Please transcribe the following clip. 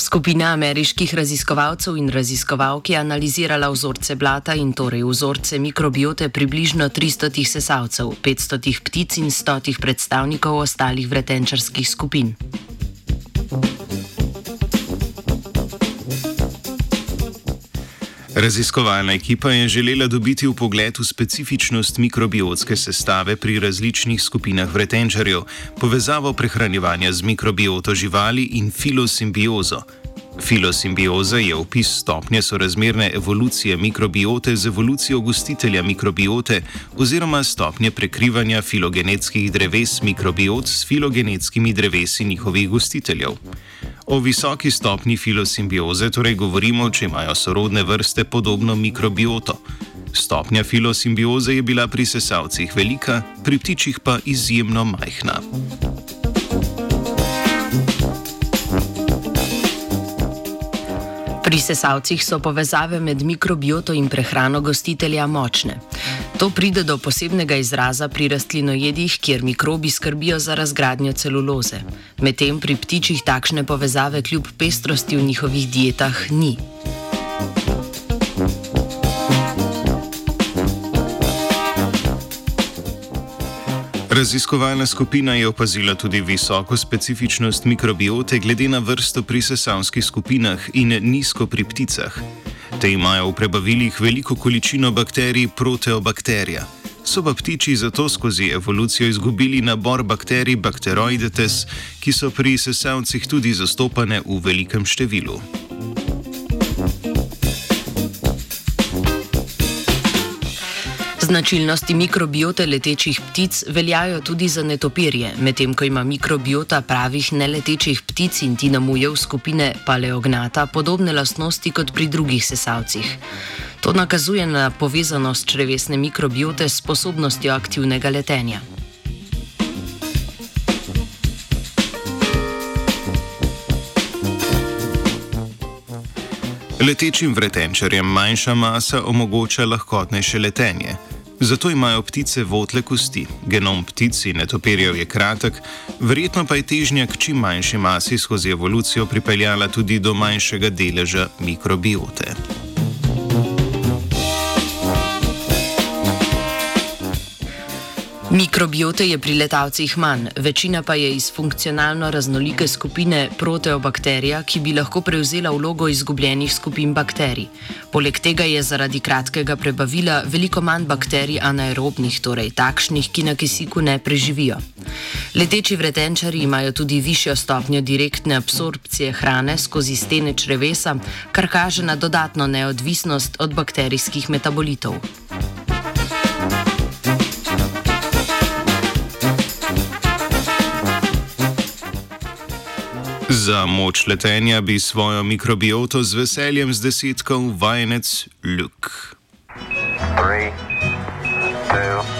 Skupina ameriških raziskovalcev in raziskovalk je analizirala vzorce blata in torej vzorce mikrobiote približno 300 sesalcev, 500 ptic in 100 predstavnikov ostalih vretenčarskih skupin. Raziskovalna ekipa je želela dobiti v pogled v specifičnost mikrobiotske sestave pri različnih skupinah vretenčarjev, povezavo prehranjevanja z mikrobioto živali in filosimbiozo. Filosimbioza je opis stopnje sorazmerne evolucije mikrobiote z evolucijo gostitelja mikrobiote oziroma stopnje prekrivanja filogenetskih dreves mikrobiot s filogenetskimi drevesi njihovih gostiteljev. O visoki stopni filosimbioze torej govorimo, če imajo sorodne vrste podobno mikrobioto. Stopnja filosimbioze je bila pri sesalcih velika, pri ptičih pa izjemno majhna. Sesalcih so povezave med mikrobioto in prehrano gostitelja močne. To pride do posebnega izraza pri rastlinojedih, kjer mikrobi skrbijo za razgradnjo celuloze. Medtem pri ptičih takšne povezave kljub pestrosti v njihovih dietah ni. Raziskovalna skupina je opazila tudi visoko specifičnost mikrobiote glede na vrsto pri sesalskih skupinah in nizko pri pticah. Te imajo v prebavilih veliko količino bakterij proteobakterija. So pa ptiči zato skozi evolucijo izgubili nabor bakterij Bacteroidetes, ki so pri sesalcih tudi zastopane v velikem številu. Značilnosti mikrobiote letečih ptic veljajo tudi za netopirje, medtem ko ima mikrobiota pravih neletečih ptic in tinamujev skupine paleognata podobne lastnosti kot pri drugih sesalcih. To nakazuje na povezanost črevesne mikrobiote s sposobnostjo aktivnega letenja. Letečim vretenčarjem manjša masa omogoča lahkotnejše letenje. Zato imajo ptice votle kosti. Genom ptic in netopirjev je kratek, verjetno pa je težnja k čim manjši masi skozi evolucijo pripeljala tudi do manjšega deleža mikrobiote. Mikrobiote je pri letalcih manj, večina pa je iz funkcionalno raznolike skupine proteobakterija, ki bi lahko prevzela vlogo izgubljenih skupin bakterij. Poleg tega je zaradi kratkega prebavila veliko manj bakterij anaerobnih, torej takšnih, ki na kisiku ne preživijo. Leteči vretenčari imajo tudi višjo stopnjo direktne absorpcije hrane skozi stene črevesa, kar kaže na dodatno neodvisnost od bakterijskih metabolitov. Za moč letenja bi svojo mikrobioto z veseljem zdesetkal vajenec Luke. Three, two,